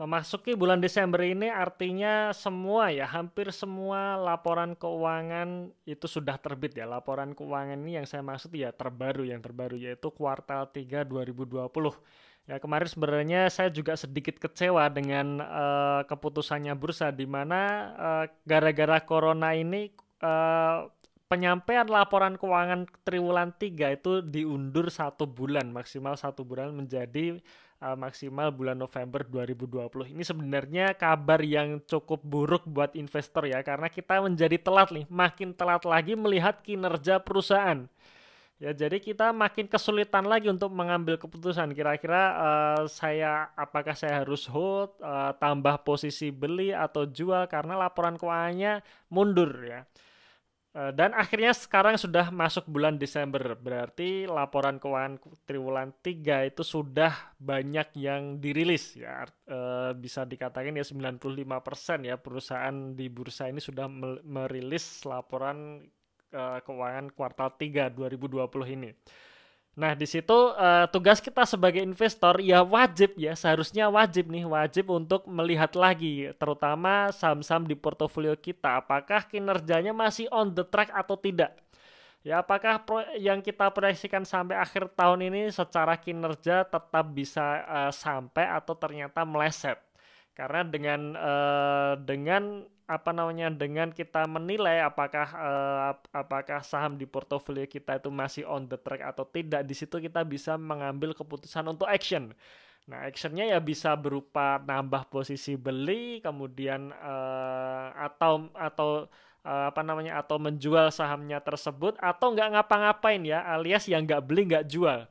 Memasuki bulan Desember ini artinya semua ya, hampir semua laporan keuangan itu sudah terbit ya. Laporan keuangan ini yang saya maksud ya terbaru, yang terbaru yaitu kuartal 3 2020. Ya, kemarin sebenarnya saya juga sedikit kecewa dengan uh, keputusannya bursa di mana uh, gara-gara corona ini uh, penyampaian laporan keuangan triwulan 3 itu diundur satu bulan, maksimal satu bulan menjadi uh, maksimal bulan November 2020. Ini sebenarnya kabar yang cukup buruk buat investor ya karena kita menjadi telat nih, makin telat lagi melihat kinerja perusahaan. Ya, jadi kita makin kesulitan lagi untuk mengambil keputusan. Kira-kira uh, saya apakah saya harus hold, uh, tambah posisi beli atau jual karena laporan keuangannya mundur ya. Eh, dan akhirnya sekarang sudah masuk bulan Desember, berarti laporan keuangan triwulan 3 itu sudah banyak yang dirilis ya. E, bisa dikatakan ya 95% ya perusahaan di bursa ini sudah merilis laporan e, keuangan kuartal 3 2020 ini. Nah, di situ uh, tugas kita sebagai investor ya wajib ya, seharusnya wajib nih, wajib untuk melihat lagi terutama saham-saham di portofolio kita apakah kinerjanya masih on the track atau tidak. Ya, apakah pro yang kita proyeksikan sampai akhir tahun ini secara kinerja tetap bisa uh, sampai atau ternyata meleset. Karena dengan uh, dengan apa namanya dengan kita menilai apakah uh, apakah saham di portofolio kita itu masih on the track atau tidak di situ kita bisa mengambil keputusan untuk action. Nah, actionnya ya bisa berupa nambah posisi beli, kemudian uh, atau atau uh, apa namanya atau menjual sahamnya tersebut atau nggak ngapa-ngapain ya, alias yang nggak beli nggak jual.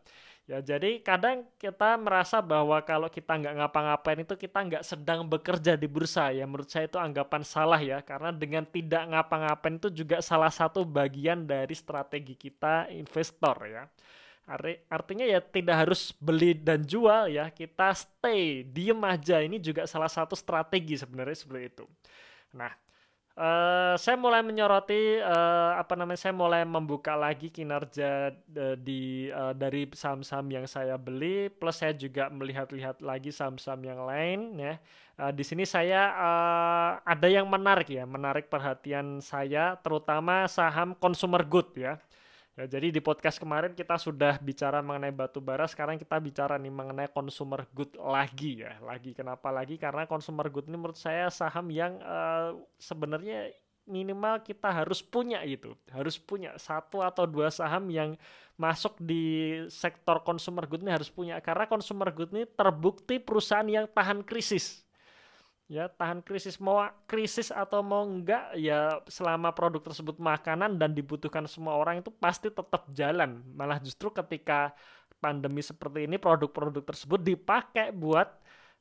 Ya, jadi kadang kita merasa bahwa kalau kita nggak ngapa-ngapain itu kita nggak sedang bekerja di bursa ya. Menurut saya itu anggapan salah ya, karena dengan tidak ngapa-ngapain itu juga salah satu bagian dari strategi kita investor ya. Artinya ya tidak harus beli dan jual ya, kita stay, diem aja. Ini juga salah satu strategi sebenarnya seperti itu. Nah, Uh, saya mulai menyoroti uh, apa namanya saya mulai membuka lagi kinerja uh, di uh, dari saham-saham yang saya beli plus saya juga melihat-lihat lagi saham-saham yang lain ya. Uh, di sini saya uh, ada yang menarik ya menarik perhatian saya terutama saham consumer good ya Ya, jadi di podcast kemarin kita sudah bicara mengenai batu bara, sekarang kita bicara nih mengenai consumer good lagi ya. Lagi kenapa lagi? Karena consumer good ini menurut saya saham yang uh, sebenarnya minimal kita harus punya itu. Harus punya satu atau dua saham yang masuk di sektor consumer good ini harus punya karena consumer good ini terbukti perusahaan yang tahan krisis ya tahan krisis mau krisis atau mau enggak ya selama produk tersebut makanan dan dibutuhkan semua orang itu pasti tetap jalan. Malah justru ketika pandemi seperti ini produk-produk tersebut dipakai buat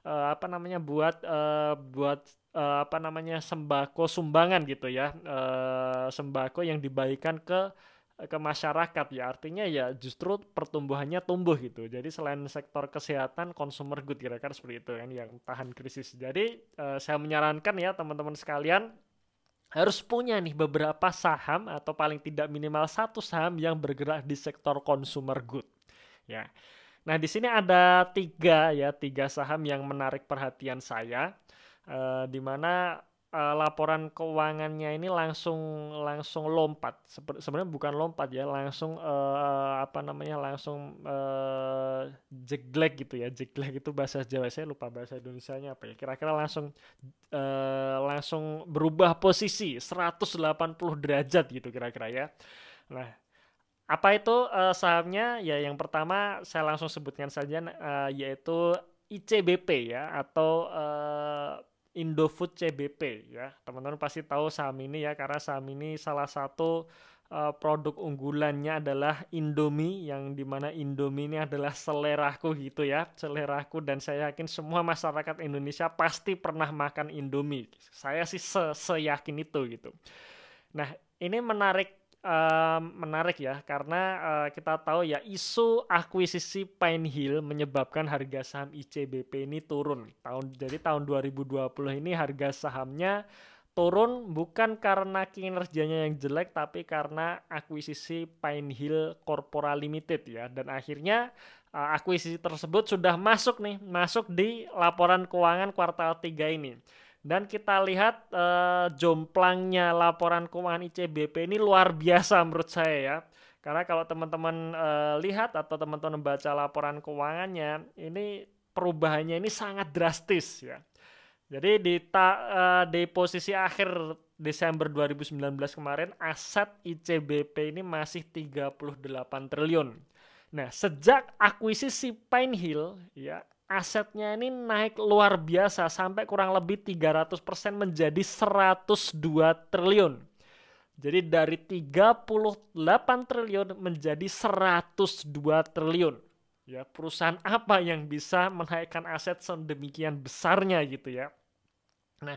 uh, apa namanya buat uh, buat uh, apa namanya sembako sumbangan gitu ya. Uh, sembako yang dibagikan ke ke masyarakat ya. Artinya ya justru pertumbuhannya tumbuh gitu. Jadi selain sektor kesehatan consumer good kira-kira seperti itu kan yang tahan krisis. Jadi uh, saya menyarankan ya teman-teman sekalian harus punya nih beberapa saham atau paling tidak minimal satu saham yang bergerak di sektor consumer good ya. Nah di sini ada tiga ya tiga saham yang menarik perhatian saya uh, di mana uh, laporan keuangannya ini langsung langsung lompat. Sebenarnya bukan lompat ya langsung uh, apa namanya langsung uh, jeglek gitu ya. Jeglek itu bahasa Jawa saya lupa bahasa Indonesia-nya apa ya. Kira-kira langsung uh, langsung berubah posisi 180 derajat gitu kira-kira ya. Nah apa itu uh, sahamnya? Ya yang pertama saya langsung sebutkan saja uh, yaitu ICBP ya atau uh, Indofood CBP ya. Teman-teman pasti tahu saham ini ya karena saham ini salah satu uh, produk unggulannya adalah Indomie yang di mana Indomie ini adalah seleraku gitu ya. Seleraku dan saya yakin semua masyarakat Indonesia pasti pernah makan Indomie. Saya sih se seyakin itu gitu. Nah ini menarik uh, menarik ya karena uh, kita tahu ya isu akuisisi Pine Hill menyebabkan harga saham ICBP ini turun. Tahun jadi tahun 2020 ini harga sahamnya turun bukan karena kinerjanya yang jelek tapi karena akuisisi Pine Hill Corpora Limited ya. Dan akhirnya uh, akuisisi tersebut sudah masuk nih masuk di laporan keuangan kuartal 3 ini dan kita lihat uh, jomplangnya laporan keuangan ICBP ini luar biasa menurut saya ya karena kalau teman-teman uh, lihat atau teman-teman baca laporan keuangannya ini perubahannya ini sangat drastis ya jadi di ta, uh, di posisi akhir Desember 2019 kemarin aset ICBP ini masih 38 triliun. Nah, sejak akuisisi Pine Hill ya asetnya ini naik luar biasa sampai kurang lebih 300% menjadi 102 triliun. Jadi dari 38 triliun menjadi 102 triliun. Ya, perusahaan apa yang bisa menaikkan aset sedemikian besarnya gitu ya. Nah,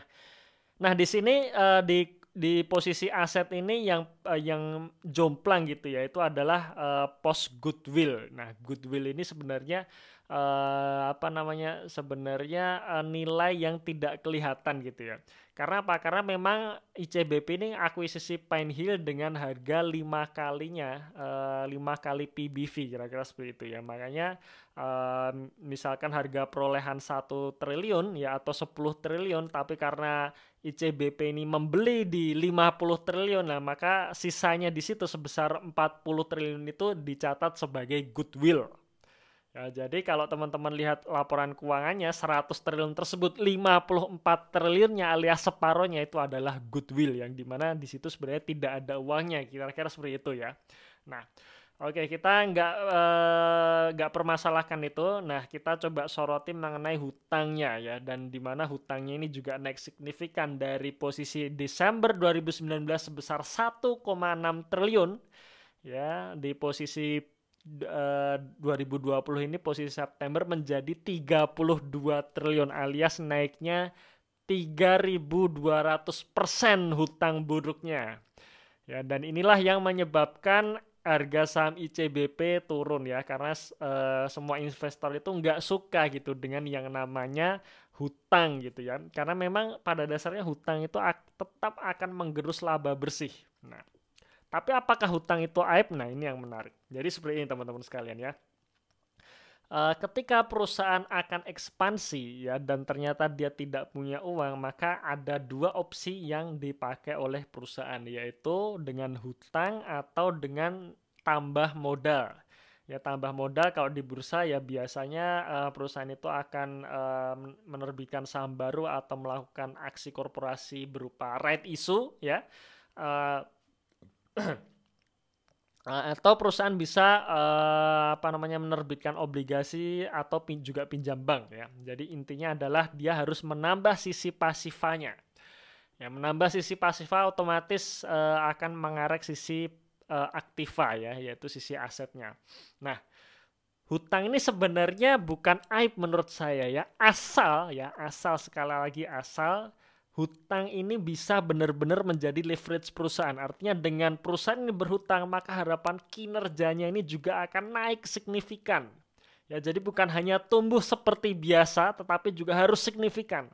nah di sini uh, di di posisi aset ini yang uh, yang jomplang gitu ya itu adalah uh, pos goodwill. Nah, goodwill ini sebenarnya uh, apa namanya? sebenarnya uh, nilai yang tidak kelihatan gitu ya. Karena apa? Karena memang ICBP ini akuisisi Pine Hill dengan harga lima kalinya, uh, lima kali PBV kira-kira seperti itu ya. Makanya misalkan harga perolehan satu triliun ya atau 10 triliun, tapi karena ICBP ini membeli di 50 triliun, nah maka sisanya di situ sebesar 40 triliun itu dicatat sebagai goodwill Ya, jadi kalau teman-teman lihat laporan keuangannya 100 triliun tersebut 54 triliunnya alias separohnya itu adalah goodwill yang di mana di situ sebenarnya tidak ada uangnya kira-kira seperti itu ya. Nah, oke kita nggak eh, nggak uh, permasalahkan itu. Nah kita coba soroti mengenai hutangnya ya dan di mana hutangnya ini juga naik signifikan dari posisi Desember 2019 sebesar 1,6 triliun ya di posisi 2020 eh, ini posisi September menjadi 32 triliun alias naiknya 3.200 persen hutang buruknya. Ya, dan inilah yang menyebabkan harga saham ICBP turun ya karena uh, semua investor itu nggak suka gitu dengan yang namanya hutang gitu ya karena memang pada dasarnya hutang itu tetap akan menggerus laba bersih. Nah, tapi apakah hutang itu aib? Nah, ini yang menarik. Jadi seperti ini teman-teman sekalian ya. Uh, ketika perusahaan akan ekspansi ya dan ternyata dia tidak punya uang, maka ada dua opsi yang dipakai oleh perusahaan yaitu dengan hutang atau dengan tambah modal. Ya tambah modal kalau di bursa ya biasanya uh, perusahaan itu akan uh, menerbitkan saham baru atau melakukan aksi korporasi berupa right issue ya. Uh, atau perusahaan bisa uh, apa namanya menerbitkan obligasi atau pin, juga pinjam bank ya. Jadi intinya adalah dia harus menambah sisi pasifanya. Ya, menambah sisi pasifa otomatis uh, akan mengarek sisi uh, aktiva ya, yaitu sisi asetnya. Nah, hutang ini sebenarnya bukan aib menurut saya ya, asal ya, asal sekali lagi asal hutang ini bisa benar-benar menjadi leverage perusahaan. Artinya dengan perusahaan ini berhutang, maka harapan kinerjanya ini juga akan naik signifikan. Ya, jadi bukan hanya tumbuh seperti biasa, tetapi juga harus signifikan.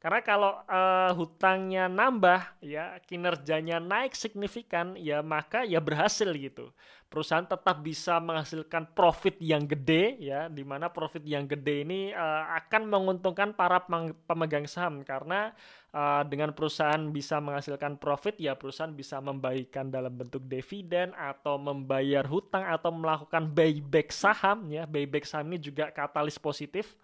Karena kalau uh, hutangnya nambah, ya kinerjanya naik signifikan, ya maka ya berhasil gitu. Perusahaan tetap bisa menghasilkan profit yang gede, ya, di mana profit yang gede ini uh, akan menguntungkan para pemegang saham karena uh, dengan perusahaan bisa menghasilkan profit, ya perusahaan bisa membagikan dalam bentuk dividen atau membayar hutang atau melakukan buyback saham, ya. Buyback saham ini juga katalis positif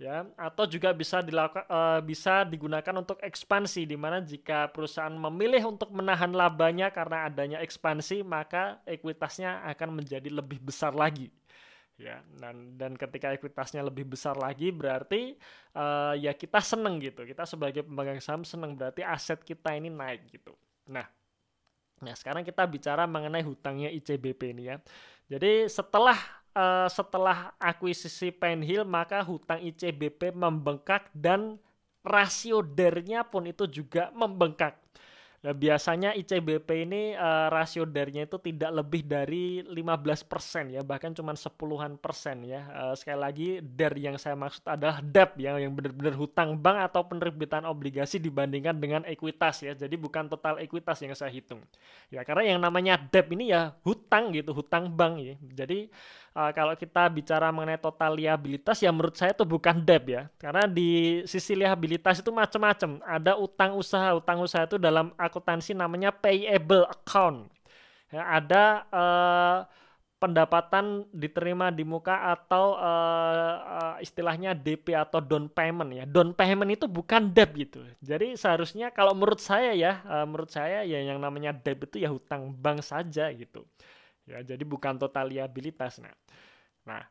ya atau juga bisa dilakukan uh, bisa digunakan untuk ekspansi di mana jika perusahaan memilih untuk menahan labanya karena adanya ekspansi maka ekuitasnya akan menjadi lebih besar lagi. Ya dan dan ketika ekuitasnya lebih besar lagi berarti uh, ya kita seneng gitu. Kita sebagai pemegang saham seneng berarti aset kita ini naik gitu. Nah nah sekarang kita bicara mengenai hutangnya ICBP ini ya. Jadi setelah uh, setelah akuisisi Penhill maka hutang ICBP membengkak dan rasio dernya pun itu juga membengkak. Nah, biasanya ICBP ini uh, rasio darinya itu tidak lebih dari 15% ya, bahkan cuma sepuluhan persen ya. Uh, sekali lagi, DER yang saya maksud adalah debt ya, yang benar-benar hutang bank atau penerbitan obligasi dibandingkan dengan ekuitas ya. Jadi bukan total ekuitas yang saya hitung. Ya, karena yang namanya debt ini ya hutang gitu, hutang bank ya. Jadi uh, kalau kita bicara mengenai total liabilitas ya menurut saya itu bukan debt ya. Karena di sisi liabilitas itu macam-macam. Ada utang usaha, utang usaha itu dalam akuntansi namanya payable account. Ya, ada uh, pendapatan diterima di muka atau uh, uh, istilahnya DP atau down payment ya. Down payment itu bukan debt gitu. Jadi seharusnya kalau menurut saya ya, uh, menurut saya ya yang namanya debt itu ya hutang bank saja gitu. Ya, jadi bukan total liabilitas. Nah, nah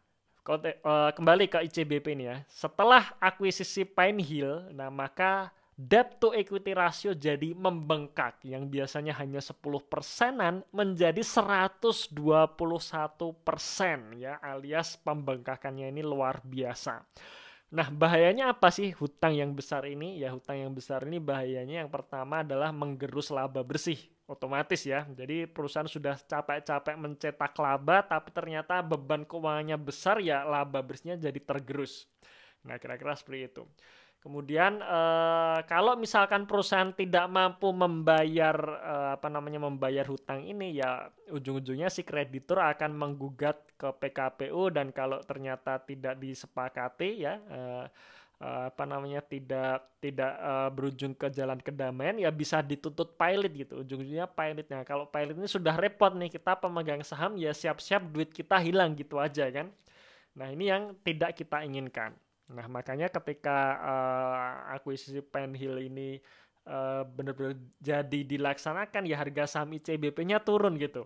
kembali ke ICBP ini ya. Setelah akuisisi Pine Hill, nah maka debt to equity ratio jadi membengkak yang biasanya hanya 10 persenan menjadi 121 persen ya alias pembengkakannya ini luar biasa. Nah bahayanya apa sih hutang yang besar ini? Ya hutang yang besar ini bahayanya yang pertama adalah menggerus laba bersih otomatis ya. Jadi perusahaan sudah capek-capek mencetak laba tapi ternyata beban keuangannya besar ya laba bersihnya jadi tergerus. Nah kira-kira seperti itu. Kemudian eh, kalau misalkan perusahaan tidak mampu membayar eh, apa namanya membayar hutang ini ya ujung-ujungnya si kreditur akan menggugat ke PKPU dan kalau ternyata tidak disepakati ya eh, eh, apa namanya tidak tidak uh, berujung ke jalan kedamaian ya bisa dituntut pilot gitu ujung-ujungnya pilotnya kalau pilot ini sudah repot nih kita pemegang saham ya siap-siap duit kita hilang gitu aja kan nah ini yang tidak kita inginkan Nah, makanya ketika uh, akuisisi Penhill ini uh, benar-benar jadi dilaksanakan ya harga saham ICBP-nya turun gitu.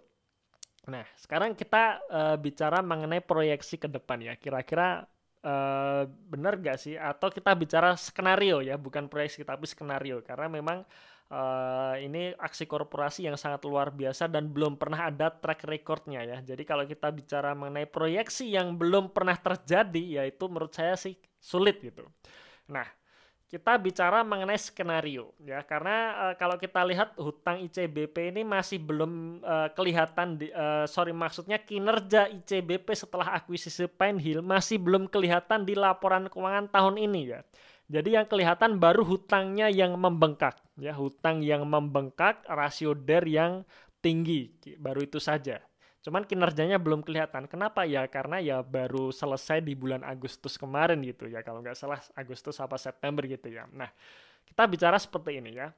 Nah, sekarang kita uh, bicara mengenai proyeksi ke depan ya. Kira-kira uh, benar gak sih? Atau kita bicara skenario ya, bukan proyeksi tapi skenario. Karena memang uh, ini aksi korporasi yang sangat luar biasa dan belum pernah ada track recordnya ya. Jadi kalau kita bicara mengenai proyeksi yang belum pernah terjadi, yaitu menurut saya sih sulit gitu. Nah, kita bicara mengenai skenario ya karena uh, kalau kita lihat hutang ICBP ini masih belum uh, kelihatan di, uh, sorry maksudnya kinerja ICBP setelah akuisisi Hill masih belum kelihatan di laporan keuangan tahun ini ya. Jadi yang kelihatan baru hutangnya yang membengkak ya hutang yang membengkak rasio DER yang tinggi baru itu saja. Cuman kinerjanya belum kelihatan. Kenapa ya? Karena ya baru selesai di bulan Agustus kemarin gitu ya. Kalau nggak salah Agustus apa September gitu ya. Nah, kita bicara seperti ini ya.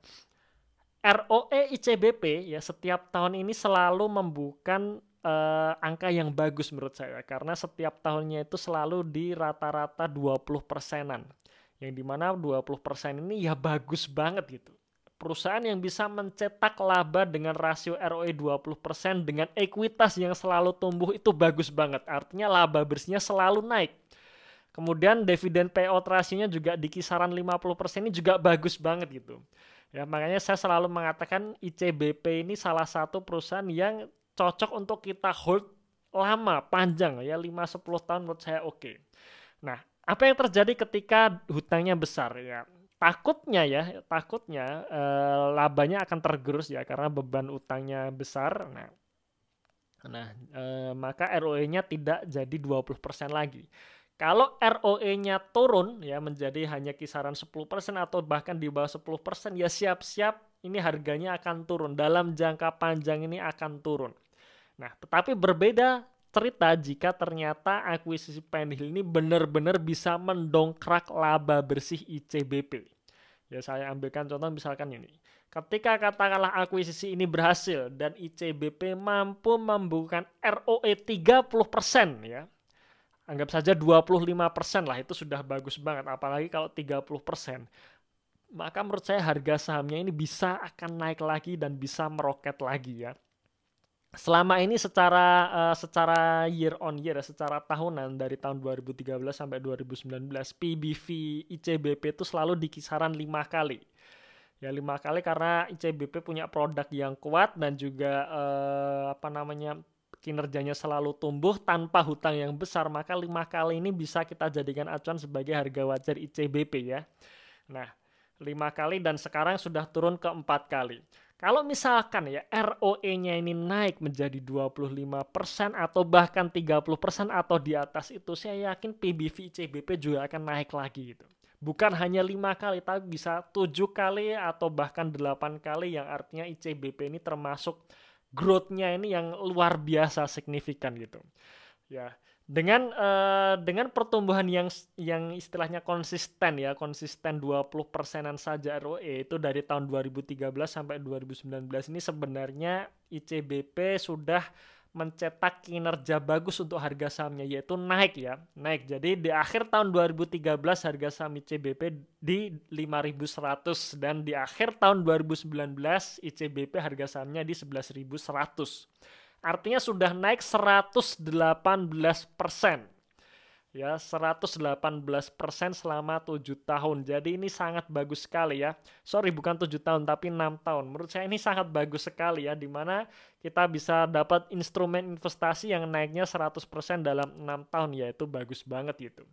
ROE ICBP ya setiap tahun ini selalu membuka uh, angka yang bagus menurut saya karena setiap tahunnya itu selalu di rata-rata 20 persenan yang di mana 20 persen ini ya bagus banget gitu perusahaan yang bisa mencetak laba dengan rasio ROE 20% dengan ekuitas yang selalu tumbuh itu bagus banget. Artinya laba bersihnya selalu naik. Kemudian dividen payout rasionya juga di kisaran 50% ini juga bagus banget gitu. Ya, makanya saya selalu mengatakan ICBP ini salah satu perusahaan yang cocok untuk kita hold lama, panjang ya 5 10 tahun menurut saya oke. Okay. Nah, apa yang terjadi ketika hutangnya besar ya? Takutnya ya takutnya uh, labanya akan tergerus ya karena beban utangnya besar. Nah nah uh, maka ROE-nya tidak jadi 20% lagi. Kalau ROE-nya turun ya menjadi hanya kisaran 10% atau bahkan di bawah 10% ya siap-siap ini harganya akan turun. Dalam jangka panjang ini akan turun. Nah tetapi berbeda cerita jika ternyata akuisisi Penhill ini benar-benar bisa mendongkrak laba bersih ICBP. Ya saya ambilkan contoh misalkan ini. Ketika katakanlah akuisisi ini berhasil dan ICBP mampu membukukan ROE 30% ya. Anggap saja 25% lah itu sudah bagus banget apalagi kalau 30%. Maka menurut saya harga sahamnya ini bisa akan naik lagi dan bisa meroket lagi ya selama ini secara uh, secara year on year secara tahunan dari tahun 2013 sampai 2019 PBV ICBP itu selalu di kisaran lima kali. Ya lima kali karena ICBP punya produk yang kuat dan juga uh, apa namanya kinerjanya selalu tumbuh tanpa hutang yang besar maka lima kali ini bisa kita jadikan acuan sebagai harga wajar ICBP ya. Nah lima kali dan sekarang sudah turun ke empat kali Kalau misalkan ya ROE-nya ini naik menjadi 25% atau bahkan 30% atau di atas itu, saya yakin PBV ICBP juga akan naik lagi gitu. Bukan hanya lima kali, tapi bisa tujuh kali atau bahkan delapan kali yang artinya ICBP ini termasuk growth-nya ini yang luar biasa signifikan gitu. Ya, dengan uh, dengan pertumbuhan yang yang istilahnya konsisten ya konsisten 20 persenan saja ROE itu dari tahun 2013 sampai 2019 ini sebenarnya ICBP sudah mencetak kinerja bagus untuk harga sahamnya yaitu naik ya naik. Jadi di akhir tahun 2013 harga saham ICBP di 5100 dan di akhir tahun 2019 ICBP harga sahamnya di 11100 Artinya sudah naik 118 persen. Ya, 118 persen selama 7 tahun. Jadi ini sangat bagus sekali ya. Sorry, bukan 7 tahun, tapi 6 tahun. Menurut saya ini sangat bagus sekali ya, di mana kita bisa dapat instrumen investasi yang naiknya 100% dalam 6 tahun, yaitu bagus banget gitu.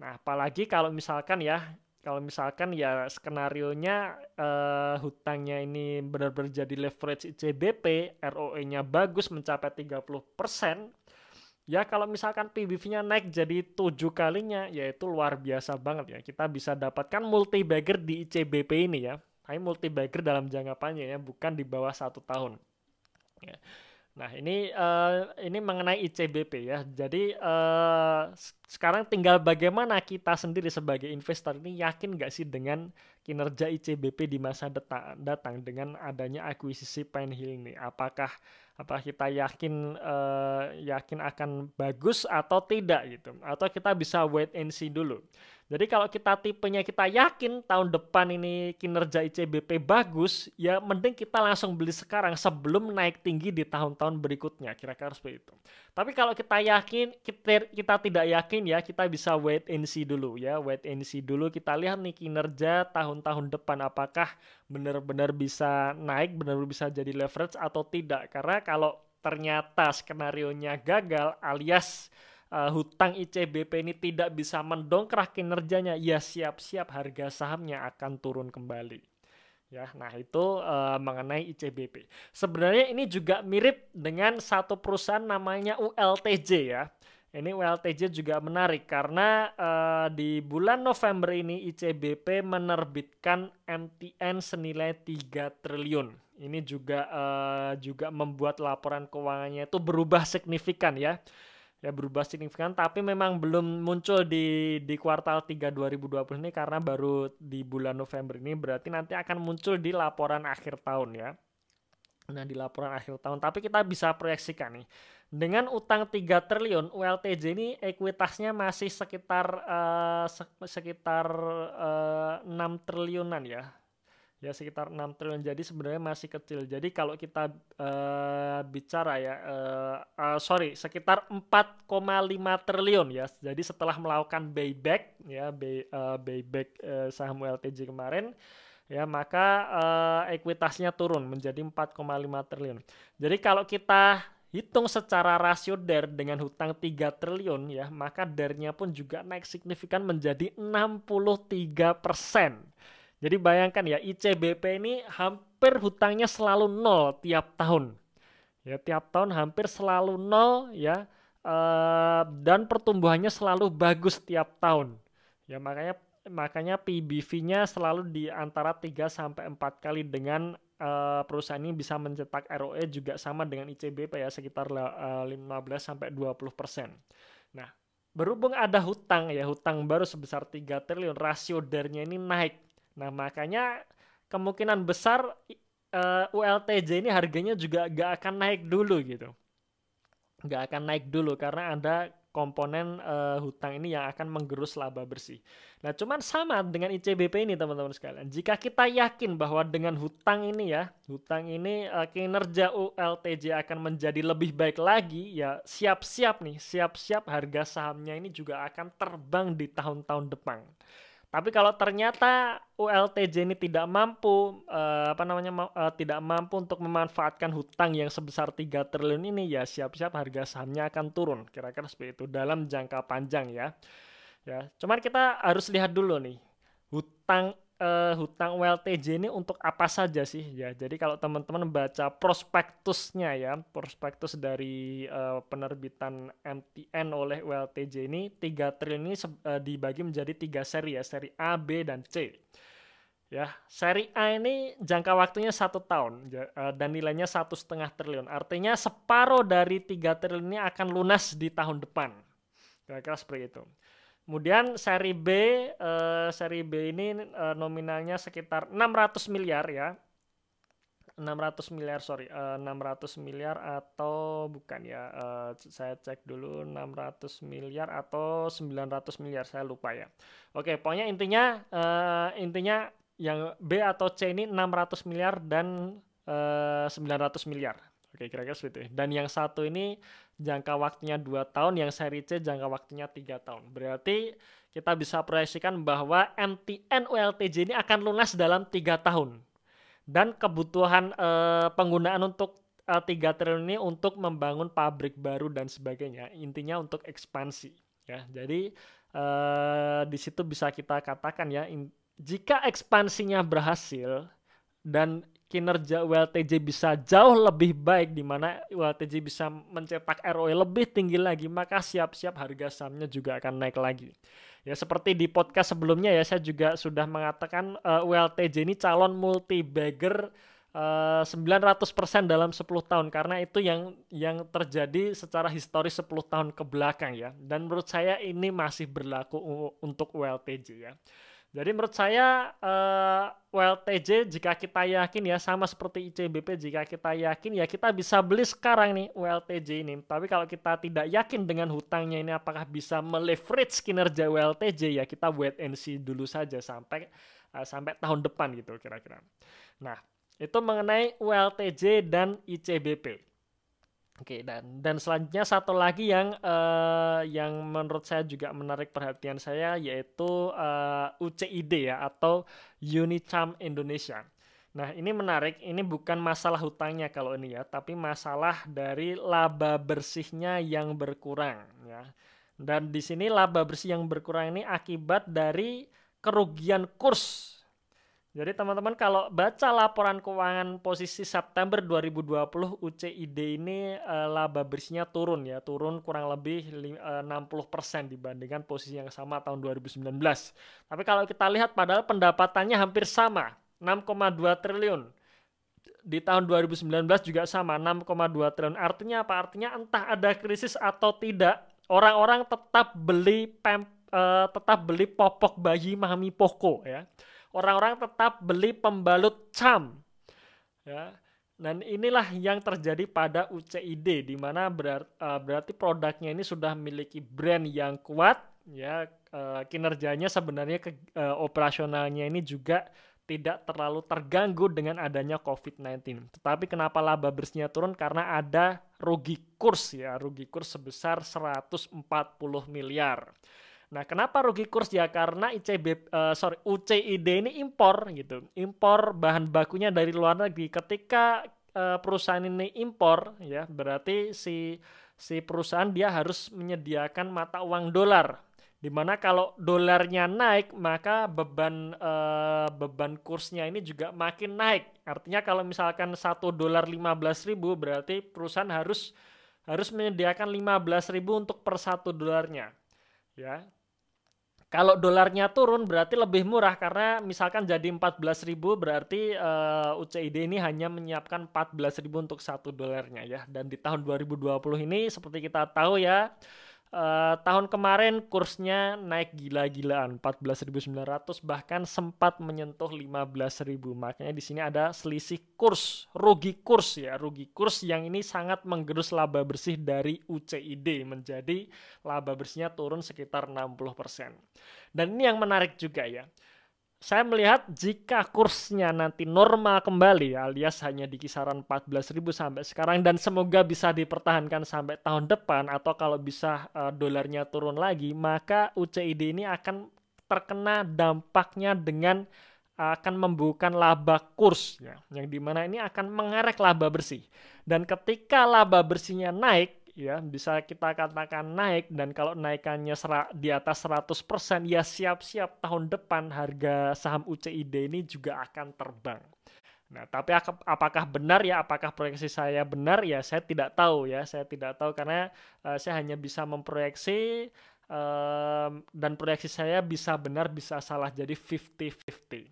Nah, apalagi kalau misalkan ya kalau misalkan ya skenario nya uh, hutangnya ini benar-benar jadi leverage ICBP, ROE-nya bagus mencapai 30%, ya kalau misalkan PBV-nya naik jadi tujuh kalinya, yaitu luar biasa banget ya. Kita bisa dapatkan multi bagger di ICBP ini ya. Tapi multi bagger dalam jangka panjang ya, bukan di bawah satu tahun. Ya. Nah, ini uh, ini mengenai ICBP ya. Jadi uh, sekarang tinggal bagaimana kita sendiri sebagai investor ini yakin nggak sih dengan kinerja ICBP di masa datang dengan adanya akuisisi Hill ini? Apakah apa kita yakin uh, yakin akan bagus atau tidak gitu? Atau kita bisa wait and see dulu? Jadi kalau kita tipenya kita yakin tahun depan ini kinerja ICBP bagus, ya mending kita langsung beli sekarang sebelum naik tinggi di tahun-tahun berikutnya, kira-kira seperti itu. Tapi kalau kita yakin, kita, kita tidak yakin ya, kita bisa wait and see dulu ya, wait and see dulu. Kita lihat nih kinerja tahun-tahun depan apakah benar-benar bisa naik, benar-benar bisa jadi leverage atau tidak. Karena kalau ternyata skenario-nya gagal alias uh, hutang ICBP ini tidak bisa mendongkrak kinerjanya, ya siap-siap harga sahamnya akan turun kembali. Ya, nah itu uh, mengenai ICBP. Sebenarnya ini juga mirip dengan satu perusahaan namanya ULTJ ya. Ini ULTJ juga menarik karena uh, di bulan November ini ICBP menerbitkan MTN senilai 3 triliun. Ini juga uh, juga membuat laporan keuangannya itu berubah signifikan ya ya berubah signifikan tapi memang belum muncul di di kuartal 3 2020 ini karena baru di bulan November ini berarti nanti akan muncul di laporan akhir tahun ya. Nah, di laporan akhir tahun tapi kita bisa proyeksikan nih. Dengan utang 3 triliun ULTJ ini ekuitasnya masih sekitar uh, sekitar uh, eh, 6 triliunan ya ya sekitar 6 triliun. Jadi sebenarnya masih kecil. Jadi kalau kita uh, bicara ya uh, uh, sorry sekitar 4,5 triliun ya. Jadi setelah melakukan buyback ya buy, uh, buyback uh, saham LTJ kemarin ya maka uh, ekuitasnya turun menjadi 4,5 triliun. Jadi kalau kita hitung secara rasio DER dengan hutang 3 triliun ya maka DER-nya pun juga naik signifikan menjadi 63 persen jadi bayangkan ya ICBP ini hampir hutangnya selalu nol tiap tahun. Ya tiap tahun hampir selalu nol ya uh, dan pertumbuhannya selalu bagus tiap tahun. Ya makanya makanya PBV-nya selalu di antara 3 sampai 4 kali dengan uh, perusahaan ini bisa mencetak ROE juga sama dengan ICBP ya sekitar uh, 15 sampai 20%. Nah, berhubung ada hutang ya, hutang baru sebesar 3 triliun, rasio DER-nya ini naik Nah, makanya kemungkinan besar uh, eh, ULTJ ini harganya juga gak akan naik dulu gitu. Gak akan naik dulu karena ada komponen uh, hutang ini yang akan menggerus laba bersih. Nah, cuman sama dengan ICBP ini teman-teman sekalian. Jika kita yakin bahwa dengan hutang ini ya, hutang ini uh, kinerja ULTJ akan menjadi lebih baik lagi, ya siap-siap nih, siap-siap harga sahamnya ini juga akan terbang di tahun-tahun depan. Tapi kalau ternyata ULTJ ini tidak mampu uh, apa namanya uh, tidak mampu untuk memanfaatkan hutang yang sebesar 3 triliun ini ya siap-siap harga sahamnya akan turun. Kira-kira seperti itu dalam jangka panjang ya. Ya, cuman kita harus lihat dulu nih. Hutang uh, hutang WLTJ ini untuk apa saja sih ya. Jadi kalau teman-teman baca prospektusnya ya, prospektus dari uh, penerbitan MTN oleh WLTJ ini 3 triliun ini uh, dibagi menjadi tiga seri ya, seri A, B dan C. Ya, seri A ini jangka waktunya satu tahun dan nilainya satu setengah triliun. Artinya separuh dari tiga triliun ini akan lunas di tahun depan. Kira-kira seperti itu. Kemudian seri B, uh, seri B ini uh, nominalnya sekitar 600 miliar ya. 600 miliar, sorry, uh, eh, 600 miliar atau bukan ya, uh, saya cek dulu 600 miliar atau 900 miliar, saya lupa ya. Oke, pokoknya intinya, uh, intinya yang B atau C ini 600 miliar dan uh, 900 miliar. Oke, kira-kira seperti itu. Dan yang satu ini jangka waktunya 2 tahun, yang seri C jangka waktunya 3 tahun. Berarti kita bisa proyeksikan bahwa MTN ULTJ ini akan lunas dalam 3 tahun. Dan kebutuhan eh, penggunaan untuk eh, 3 triliun ini untuk membangun pabrik baru dan sebagainya. Intinya untuk ekspansi. Ya, jadi eh, di situ bisa kita katakan ya, in, jika ekspansinya berhasil dan kinerja WLTJ bisa jauh lebih baik di mana WLTJ bisa mencetak ROE lebih tinggi lagi maka siap-siap harga sahamnya juga akan naik lagi. Ya seperti di podcast sebelumnya ya saya juga sudah mengatakan uh, eh, WLTJ ini calon multi bagger uh, 900% dalam 10 tahun karena itu yang yang terjadi secara historis 10 tahun ke belakang ya. Dan menurut saya ini masih berlaku untuk WLTJ ya. Jadi menurut saya uh, eh, WLTJ jika kita yakin ya sama seperti ICBP jika kita yakin ya kita bisa beli sekarang nih WLTJ ini. Tapi kalau kita tidak yakin dengan hutangnya ini apakah bisa meleverage kinerja WLTJ ya kita wait and see dulu saja sampai uh, sampai tahun depan gitu kira-kira. Nah, itu mengenai WLTJ dan ICBP. Oke, dan dan selanjutnya satu lagi yang uh, yang menurut saya juga menarik perhatian saya yaitu uh, eh, UCID ya atau Unicam Indonesia. Nah, ini menarik, ini bukan masalah hutangnya kalau ini ya, tapi masalah dari laba bersihnya yang berkurang ya. Dan di sini laba bersih yang berkurang ini akibat dari kerugian kurs jadi teman-teman kalau baca laporan keuangan posisi September 2020 UCID ini uh, laba bersihnya turun ya, turun kurang lebih uh, 60% dibandingkan posisi yang sama tahun 2019. Tapi kalau kita lihat padahal pendapatannya hampir sama, 6,2 triliun. Di tahun 2019 juga sama, 6,2 triliun. Artinya apa? Artinya entah ada krisis atau tidak, orang-orang tetap beli pem, uh, tetap beli popok bayi Mami Poko ya orang-orang tetap beli pembalut cam. Ya. Dan inilah yang terjadi pada UCID di mana uh, berarti produknya ini sudah memiliki brand yang kuat ya uh, kinerjanya sebenarnya ke, uh, operasionalnya ini juga tidak terlalu terganggu dengan adanya COVID-19. Tetapi kenapa laba bersihnya turun? Karena ada rugi kurs ya, rugi kurs sebesar 140 miliar. Nah, kenapa rugi kurs ya? Karena ICB uh, eh, sorry UCID ini impor gitu. Impor bahan bakunya dari luar negeri. Ketika uh, perusahaan ini impor ya, berarti si si perusahaan dia harus menyediakan mata uang dolar. Di mana kalau dolarnya naik, maka beban uh, beban kursnya ini juga makin naik. Artinya kalau misalkan satu dolar 15.000 berarti perusahaan harus harus menyediakan 15.000 untuk per satu dolarnya. Ya, kalau dolarnya turun berarti lebih murah karena misalkan jadi 14.000 berarti uh, eh, UCID ini hanya menyiapkan 14.000 untuk satu dolarnya ya. Dan di tahun 2020 ini seperti kita tahu ya uh, tahun kemarin kursnya naik gila-gilaan 14.900 bahkan sempat menyentuh 15.000 makanya di sini ada selisih kurs rugi kurs ya rugi kurs yang ini sangat menggerus laba bersih dari UCID menjadi laba bersihnya turun sekitar 60% dan ini yang menarik juga ya saya melihat jika kursnya nanti normal kembali alias hanya di kisaran 14.000 sampai sekarang dan semoga bisa dipertahankan sampai tahun depan atau kalau bisa uh, dolarnya turun lagi maka UCID ini akan terkena dampaknya dengan uh, akan membuka laba kurs ya yang di mana ini akan mengerek laba bersih. Dan ketika laba bersihnya naik ya bisa kita katakan naik. Dan kalau naikannya di atas 100% ya siap-siap tahun depan harga saham UCID ini juga akan terbang. Nah, tapi apakah benar ya? Apakah proyeksi saya benar? Ya saya tidak tahu ya, saya tidak tahu karena uh, saya hanya bisa memproyeksi um, dan proyeksi saya bisa benar bisa salah. Jadi 50-50.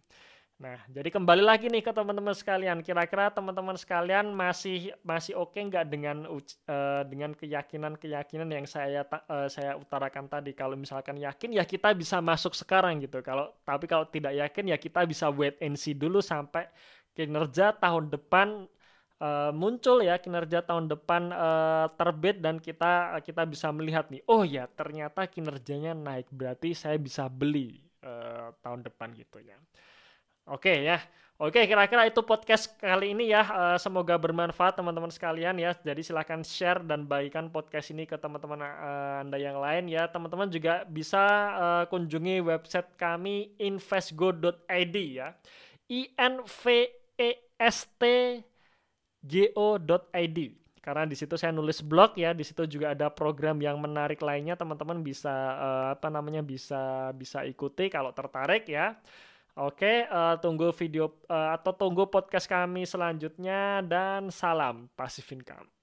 Nah, jadi kembali lagi nih ke teman-teman sekalian. Kira-kira teman-teman sekalian masih masih oke okay nggak dengan uh, dengan keyakinan-keyakinan yang saya uh, saya utarakan tadi? Kalau misalkan yakin ya kita bisa masuk sekarang gitu. Kalau tapi kalau tidak yakin ya kita bisa wait and see dulu sampai kinerja tahun depan uh, muncul ya kinerja tahun depan uh, terbit dan kita kita bisa melihat nih. Oh ya, ternyata kinerjanya naik. Berarti saya bisa beli uh, tahun depan gitu ya. Oke ya. Oke, kira-kira itu podcast kali ini ya. Uh, semoga bermanfaat teman-teman sekalian ya. Jadi silahkan share dan bagikan podcast ini ke teman-teman uh, Anda yang lain ya. Teman-teman juga bisa uh, kunjungi website kami investgo.id ya. I N V E S T G O.id karena di situ saya nulis blog ya di situ juga ada program yang menarik lainnya teman-teman bisa apa namanya bisa bisa ikuti kalau tertarik ya Oke, uh, tunggu video uh, atau tunggu podcast kami selanjutnya dan salam Passive Income.